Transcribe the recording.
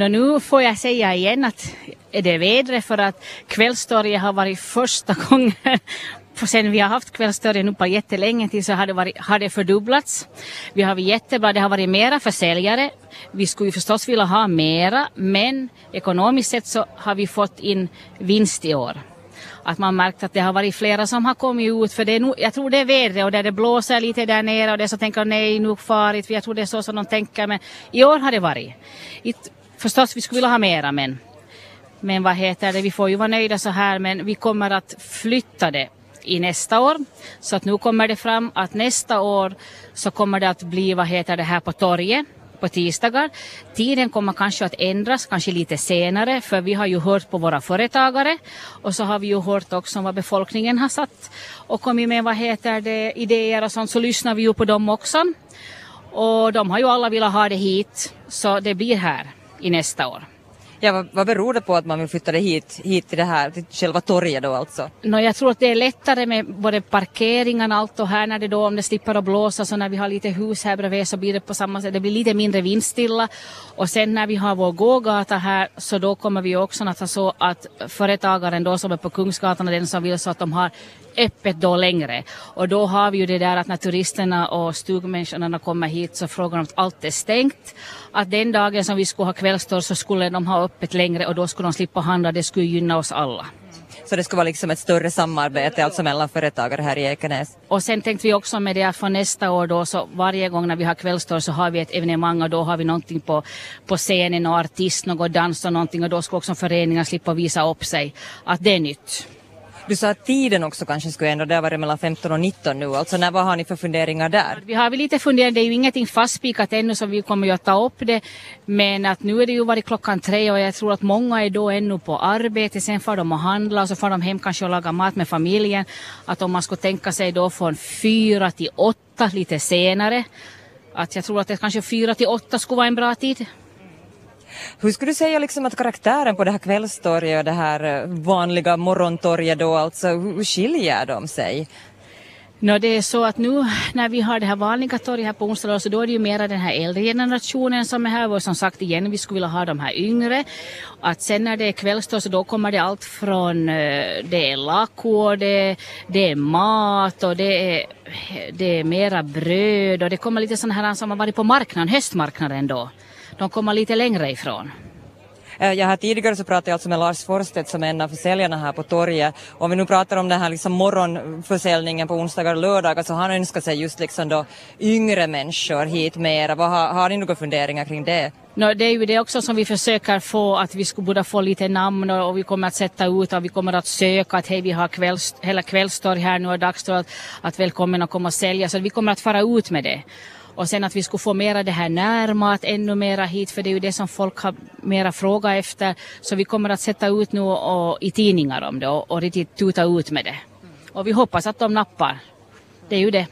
Nå, nu får jag säga igen att är det vädret för att kvällstorget har varit första gången för sen vi har haft kvällstorget nu på jättelänge till så har det, varit, har det fördubblats. Vi har varit jättebra, det har varit mera försäljare. Vi skulle ju förstås vilja ha mera men ekonomiskt sett så har vi fått in vinst i år att man märkt att det har varit flera som har kommit ut för det är nog, jag tror det är vädret och där det blåser lite där nere och det så tänker nej nu farligt för jag tror det är så som de tänker men i år har det varit. It, förstås vi skulle vilja ha mera men men vad heter det, vi får ju vara nöjda så här men vi kommer att flytta det i nästa år. Så att nu kommer det fram att nästa år så kommer det att bli, vad heter det här på torget på tisdagar. Tiden kommer kanske att ändras, kanske lite senare, för vi har ju hört på våra företagare och så har vi ju hört också vad befolkningen har satt och kommit med vad heter det, idéer och sånt, så lyssnar vi ju på dem också. Och de har ju alla velat ha det hit, så det blir här i nästa år. Ja, vad, vad beror det på att man vill flytta det hit, hit till det här, till själva torget då alltså? No, jag tror att det är lättare med både parkeringen och allt och här när det då om det slipper att blåsa så när vi har lite hus här bredvid så blir det på samma sätt, det blir lite mindre vindstilla och sen när vi har vår gågata här så då kommer vi också att ha så att företagaren då som är på Kungsgatan och den som vill så att de har öppet då längre. Och då har vi ju det där att när turisterna och stugmänniskorna kommer hit så frågar de att allt är stängt. Att den dagen som vi skulle ha kvällstor så skulle de ha öppet längre och då skulle de slippa handla. Det skulle gynna oss alla. Så det skulle vara liksom ett större samarbete alltså mellan företagare här i Ekenäs. Och sen tänkte vi också med det att för nästa år då så varje gång när vi har kvällstor så har vi ett evenemang och då har vi någonting på, på scenen och artist, något dans och någonting och då ska också föreningar slippa visa upp sig. Att det är nytt. Du sa att tiden också kanske skulle ändra, det har varit mellan 15 och 19 nu, alltså när, vad har ni för funderingar där? Vi har väl lite funderingar, det är ju ingenting fastspikat ännu så vi kommer ju att ta upp det. Men att nu är det ju varit klockan tre och jag tror att många är då ännu på arbete, sen får de och handla och så får de hem kanske och laga mat med familjen. Att om man skulle tänka sig då från fyra till åtta lite senare, att jag tror att det kanske fyra till åtta skulle vara en bra tid. Hur skulle du säga liksom att karaktären på det här kvällstorget och det här eh, vanliga morgontorget då, alltså hur skiljer de sig? No, det är så att nu när vi har det här vanliga torget här på onsdagar så då är det ju mera den här äldre generationen som är här och som sagt igen vi skulle vilja ha de här yngre. Att sen när det är kvällstorg så då kommer det allt från eh, det är lack det, det är mat och det är, det är mera bröd och det kommer lite sådana här som har varit på marknaden, höstmarknaden då de kommer lite längre ifrån. Eh, jag har tidigare så pratade jag alltså med Lars Forstedt som är en av försäljarna här på torget. Om vi nu pratar om den här liksom morgonförsäljningen på onsdagar och lördagar så han önskat sig just liksom då yngre människor hit mera. Vad har, har ni några funderingar kring det? No, det är ju det också som vi försöker få, att vi skulle borde få lite namn och, och vi kommer att sätta ut och vi kommer att söka att hej vi har kvälls, hela kvällstorg här nu och dagstorg att, att välkommen att komma och sälja så vi kommer att fara ut med det. Och sen att vi skulle få mera det här närmat ännu mera hit för det är ju det som folk har mera frågat efter. Så vi kommer att sätta ut nu och, i tidningar om det och, och riktigt tuta ut med det. Och vi hoppas att de nappar. Det är ju det.